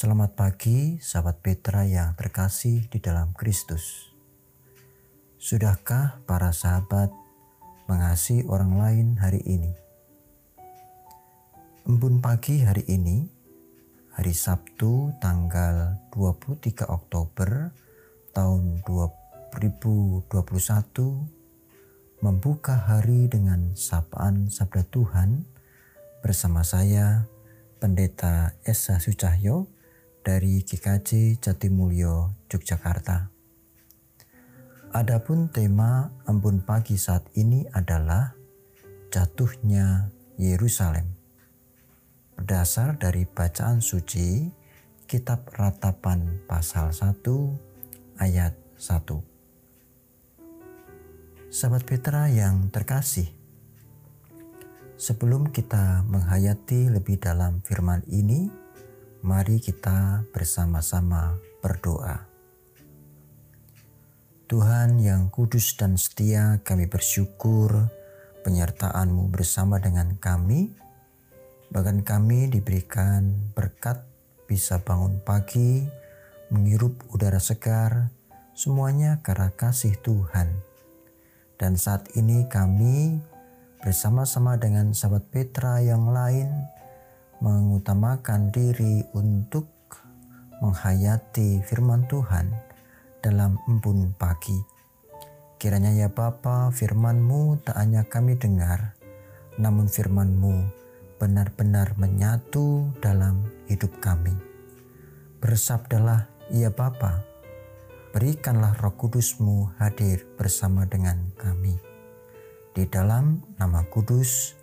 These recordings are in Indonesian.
Selamat pagi, sahabat Petra yang terkasih di dalam Kristus. Sudahkah para sahabat mengasihi orang lain hari ini? Embun pagi hari ini, hari Sabtu tanggal 23 Oktober tahun 2021, membuka hari dengan sapaan Sabda Tuhan bersama saya, Pendeta Esa Sucahyo, dari GKJ Jatimulyo, Yogyakarta. Adapun tema embun pagi saat ini adalah jatuhnya Yerusalem. Berdasar dari bacaan suci Kitab Ratapan pasal 1 ayat 1. Sahabat Petra yang terkasih, sebelum kita menghayati lebih dalam firman ini, Mari kita bersama-sama berdoa. Tuhan yang kudus dan setia, kami bersyukur penyertaan-Mu bersama dengan kami. Bahkan kami diberikan berkat bisa bangun pagi, menghirup udara segar, semuanya karena kasih Tuhan. Dan saat ini kami bersama-sama dengan sahabat Petra yang lain mengutamakan diri untuk menghayati firman Tuhan dalam embun pagi. Kiranya ya Bapa, firman-Mu tak hanya kami dengar, namun firman-Mu benar-benar menyatu dalam hidup kami. Bersabdalah, ya Bapa, berikanlah roh kudus-Mu hadir bersama dengan kami. Di dalam nama kudus,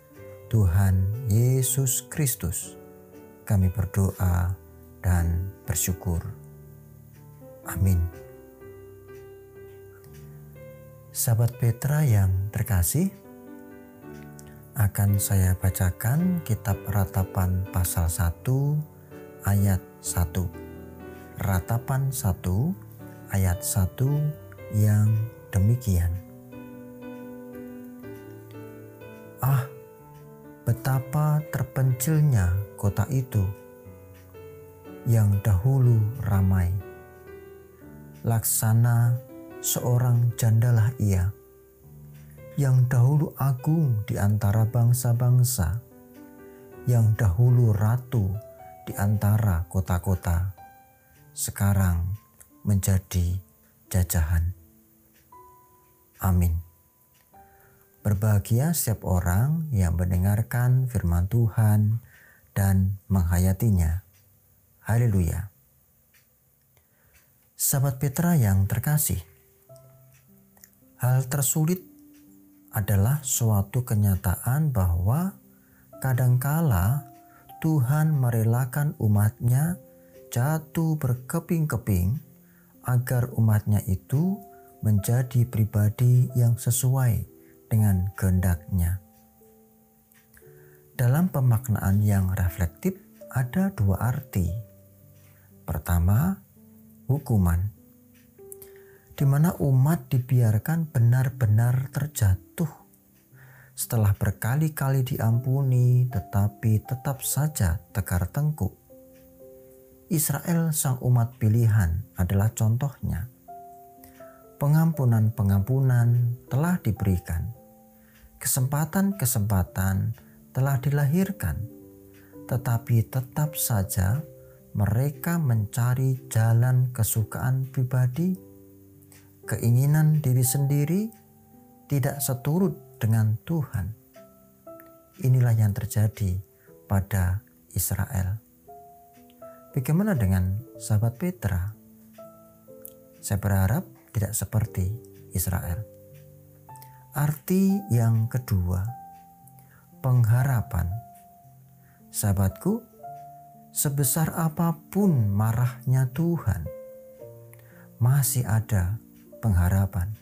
Tuhan Yesus Kristus, kami berdoa dan bersyukur. Amin. Sahabat Petra yang terkasih, akan saya bacakan kitab ratapan pasal 1 ayat 1. Ratapan 1 ayat 1 yang demikian. Ah, betapa terpencilnya kota itu yang dahulu ramai. Laksana seorang jandalah ia, yang dahulu agung di antara bangsa-bangsa, yang dahulu ratu di antara kota-kota, sekarang menjadi jajahan. Amin. Berbahagia setiap orang yang mendengarkan firman Tuhan dan menghayatinya. Haleluya. Sahabat Petra yang terkasih, hal tersulit adalah suatu kenyataan bahwa kadangkala Tuhan merelakan umatnya jatuh berkeping-keping agar umatnya itu menjadi pribadi yang sesuai dengan kehendaknya. Dalam pemaknaan yang reflektif ada dua arti. Pertama, hukuman. Di mana umat dibiarkan benar-benar terjatuh setelah berkali-kali diampuni tetapi tetap saja tegar tengkuk. Israel sang umat pilihan adalah contohnya. Pengampunan-pengampunan telah diberikan Kesempatan-kesempatan telah dilahirkan, tetapi tetap saja mereka mencari jalan kesukaan pribadi, keinginan diri sendiri tidak seturut dengan Tuhan. Inilah yang terjadi pada Israel. Bagaimana dengan sahabat Petra? Saya berharap tidak seperti Israel. Arti yang kedua, pengharapan. Sahabatku, sebesar apa pun marahnya Tuhan, masih ada pengharapan.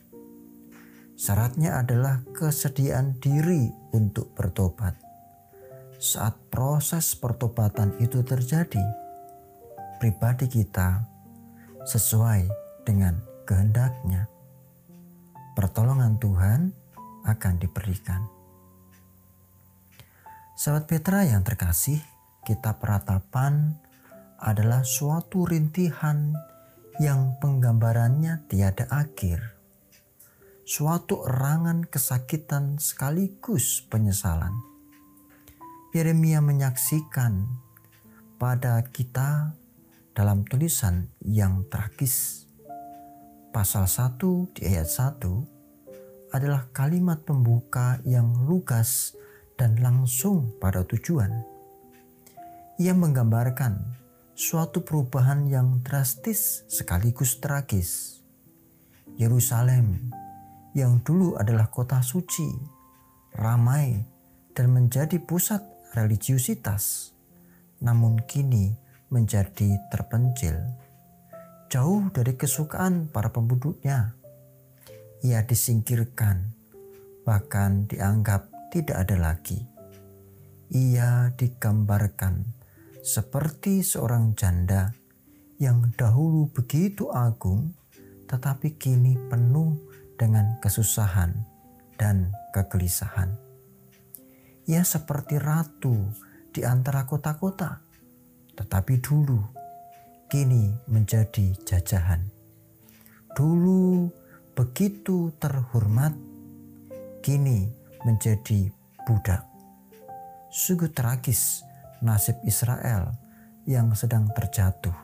Syaratnya adalah kesediaan diri untuk bertobat. Saat proses pertobatan itu terjadi, pribadi kita sesuai dengan kehendaknya. Pertolongan Tuhan akan diberikan. Sahabat Petra yang terkasih, kitab ratapan adalah suatu rintihan yang penggambarannya tiada akhir. Suatu erangan kesakitan sekaligus penyesalan. Yeremia menyaksikan pada kita dalam tulisan yang tragis. Pasal 1 di ayat 1 adalah kalimat pembuka yang lugas dan langsung pada tujuan. Ia menggambarkan suatu perubahan yang drastis sekaligus tragis. Yerusalem yang dulu adalah kota suci, ramai, dan menjadi pusat religiusitas, namun kini menjadi terpencil, jauh dari kesukaan para penduduknya. Ia disingkirkan, bahkan dianggap tidak ada lagi. Ia digambarkan seperti seorang janda yang dahulu begitu agung, tetapi kini penuh dengan kesusahan dan kegelisahan. Ia seperti ratu di antara kota-kota, tetapi dulu kini menjadi jajahan. Dulu begitu terhormat, kini menjadi budak. Sungguh tragis nasib Israel yang sedang terjatuh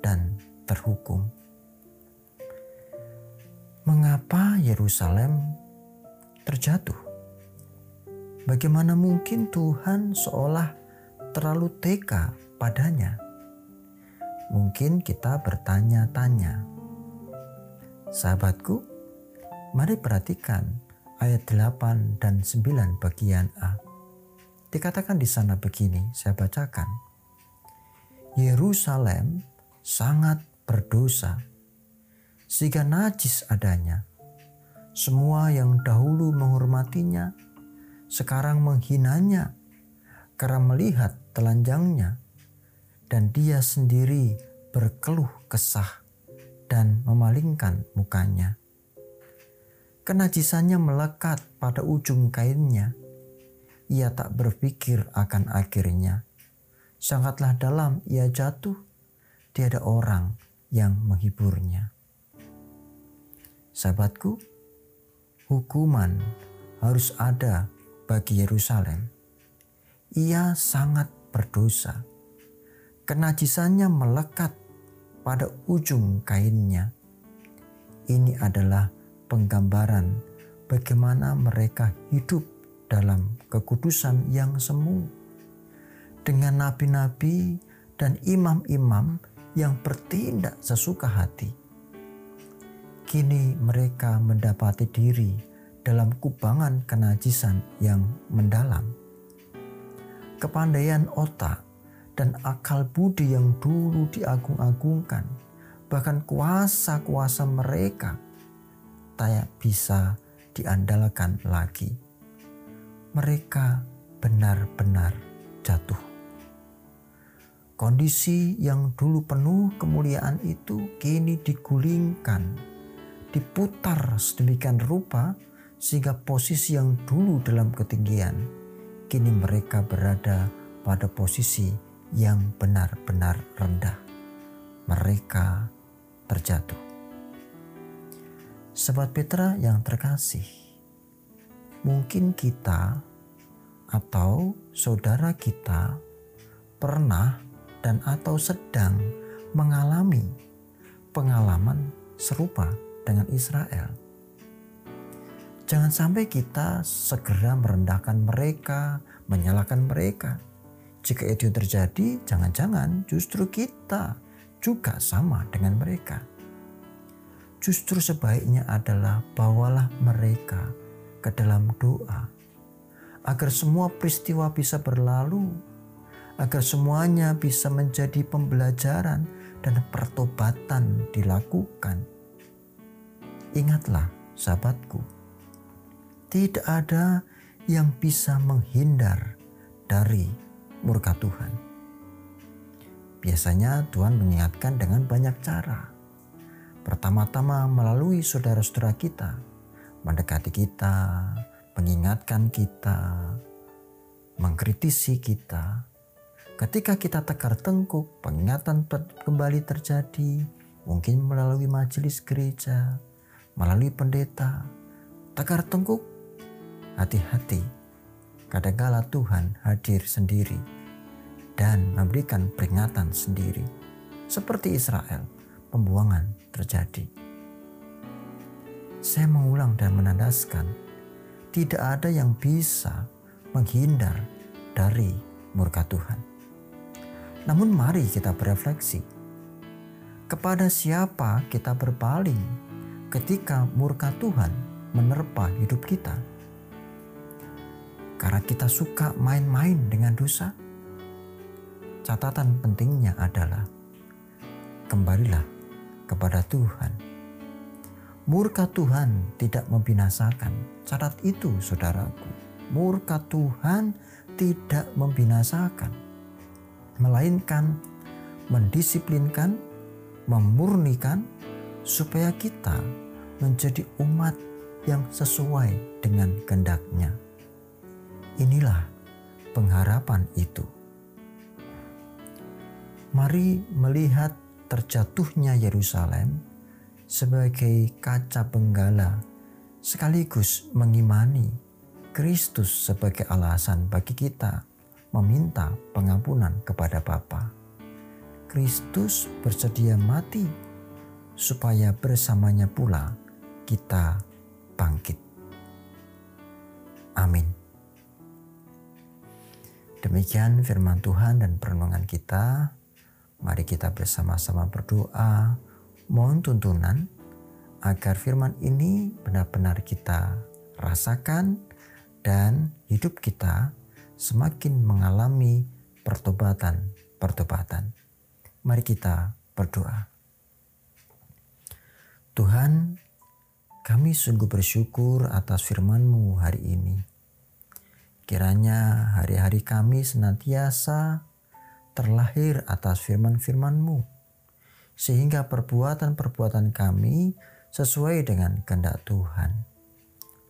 dan terhukum. Mengapa Yerusalem terjatuh? Bagaimana mungkin Tuhan seolah terlalu teka padanya? Mungkin kita bertanya-tanya. Sahabatku, mari perhatikan ayat 8 dan 9 bagian A. Dikatakan di sana begini, saya bacakan. Yerusalem sangat berdosa, sehingga najis adanya. Semua yang dahulu menghormatinya, sekarang menghinanya karena melihat telanjangnya, dan dia sendiri berkeluh kesah dan memalingkan mukanya. Kenajisannya melekat pada ujung kainnya, ia tak berpikir akan akhirnya. Sangatlah dalam ia jatuh, tiada orang yang menghiburnya. Sahabatku, hukuman harus ada bagi Yerusalem. Ia sangat berdosa. Kenajisannya melekat pada ujung kainnya. Ini adalah penggambaran bagaimana mereka hidup dalam kekudusan yang semu. Dengan nabi-nabi dan imam-imam yang bertindak sesuka hati. Kini mereka mendapati diri dalam kubangan kenajisan yang mendalam. Kepandaian otak dan akal budi yang dulu diagung-agungkan, bahkan kuasa-kuasa mereka tak bisa diandalkan lagi mereka benar-benar jatuh. Kondisi yang dulu penuh kemuliaan itu kini digulingkan, diputar sedemikian rupa sehingga posisi yang dulu dalam ketinggian, kini mereka berada pada posisi yang benar-benar rendah. Mereka terjatuh. Sobat Petra yang terkasih, mungkin kita atau saudara kita pernah dan atau sedang mengalami pengalaman serupa dengan Israel. Jangan sampai kita segera merendahkan mereka, menyalahkan mereka. Jika itu terjadi, jangan-jangan justru kita juga sama dengan mereka. Justru sebaiknya adalah bawalah mereka ke dalam doa, agar semua peristiwa bisa berlalu, agar semuanya bisa menjadi pembelajaran dan pertobatan dilakukan. Ingatlah, sahabatku, tidak ada yang bisa menghindar dari murka Tuhan. Biasanya Tuhan mengingatkan dengan banyak cara. Pertama-tama melalui saudara-saudara kita, mendekati kita, mengingatkan kita, mengkritisi kita, Ketika kita tekar tengkuk, pengingatan kembali terjadi, mungkin melalui majelis gereja, melalui pendeta. Tekar tengkuk, hati-hati. Kadangkala Tuhan hadir sendiri dan memberikan peringatan sendiri. Seperti Israel, pembuangan terjadi. Saya mengulang dan menandaskan, tidak ada yang bisa menghindar dari murka Tuhan. Namun mari kita berefleksi. Kepada siapa kita berpaling ketika murka Tuhan menerpa hidup kita? Karena kita suka main-main dengan dosa? Catatan pentingnya adalah kembalilah kepada Tuhan. Murka Tuhan tidak membinasakan. Catat itu, saudaraku. Murka Tuhan tidak membinasakan melainkan mendisiplinkan, memurnikan, supaya kita menjadi umat yang sesuai dengan kehendaknya. Inilah pengharapan itu. Mari melihat terjatuhnya Yerusalem sebagai kaca benggala sekaligus mengimani Kristus sebagai alasan bagi kita meminta pengampunan kepada Bapa. Kristus bersedia mati supaya bersamanya pula kita bangkit. Amin. Demikian firman Tuhan dan perenungan kita. Mari kita bersama-sama berdoa, mohon tuntunan agar firman ini benar-benar kita rasakan dan hidup kita semakin mengalami pertobatan-pertobatan. Mari kita berdoa. Tuhan, kami sungguh bersyukur atas firman-Mu hari ini. Kiranya hari-hari kami senantiasa terlahir atas firman-firman-Mu, sehingga perbuatan-perbuatan kami sesuai dengan kehendak Tuhan.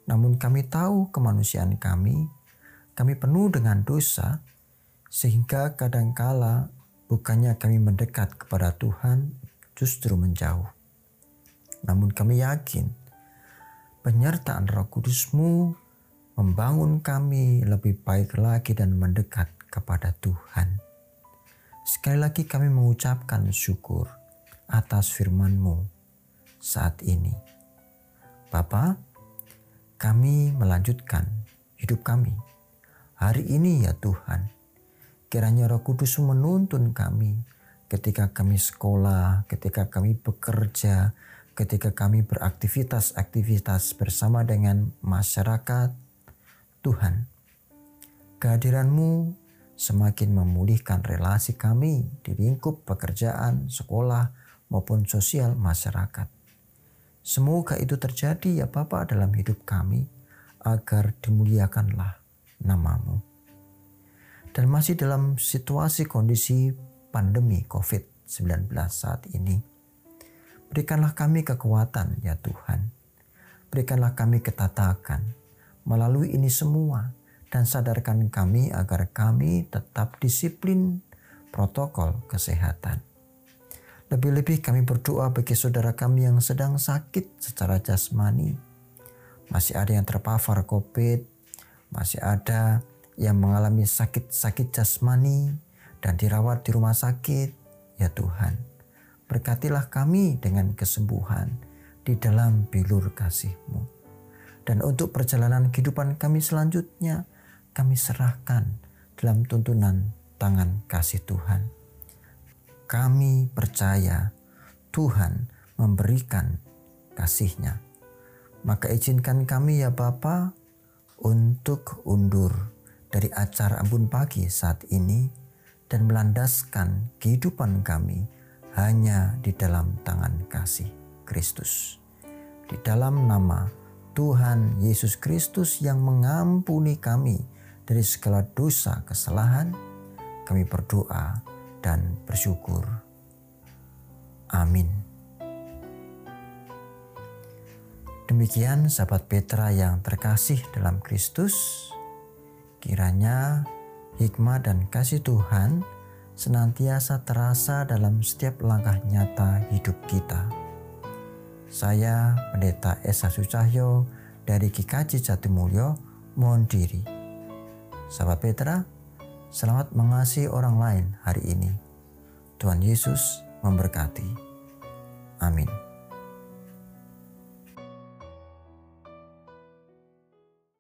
Namun kami tahu kemanusiaan kami kami penuh dengan dosa, sehingga kadangkala bukannya kami mendekat kepada Tuhan, justru menjauh. Namun kami yakin, penyertaan roh kudusmu membangun kami lebih baik lagi dan mendekat kepada Tuhan. Sekali lagi kami mengucapkan syukur atas firman-Mu saat ini. Bapa, kami melanjutkan hidup kami Hari ini ya Tuhan, kiranya roh kudus menuntun kami ketika kami sekolah, ketika kami bekerja, ketika kami beraktivitas-aktivitas bersama dengan masyarakat. Tuhan, kehadiranmu semakin memulihkan relasi kami di lingkup pekerjaan, sekolah, maupun sosial masyarakat. Semoga itu terjadi ya Bapak dalam hidup kami, agar dimuliakanlah namamu. Dan masih dalam situasi kondisi pandemi COVID-19 saat ini, berikanlah kami kekuatan ya Tuhan. Berikanlah kami ketatakan melalui ini semua dan sadarkan kami agar kami tetap disiplin protokol kesehatan. Lebih-lebih kami berdoa bagi saudara kami yang sedang sakit secara jasmani. Masih ada yang terpapar COVID, masih ada yang mengalami sakit-sakit jasmani dan dirawat di rumah sakit. Ya Tuhan, berkatilah kami dengan kesembuhan di dalam bilur kasih-Mu. Dan untuk perjalanan kehidupan kami selanjutnya, kami serahkan dalam tuntunan tangan kasih Tuhan. Kami percaya Tuhan memberikan kasihnya. Maka izinkan kami ya Bapa untuk undur dari acara ampun pagi saat ini dan melandaskan kehidupan kami hanya di dalam tangan kasih Kristus. Di dalam nama Tuhan Yesus Kristus yang mengampuni kami dari segala dosa kesalahan, kami berdoa dan bersyukur. Amin. Demikian sahabat Petra yang terkasih dalam Kristus, kiranya hikmah dan kasih Tuhan senantiasa terasa dalam setiap langkah nyata hidup kita. Saya, Pendeta Esa Sucahyo dari Kikaji Jatimulyo, mohon diri. Sahabat Petra, selamat mengasihi orang lain hari ini. Tuhan Yesus memberkati. Amin.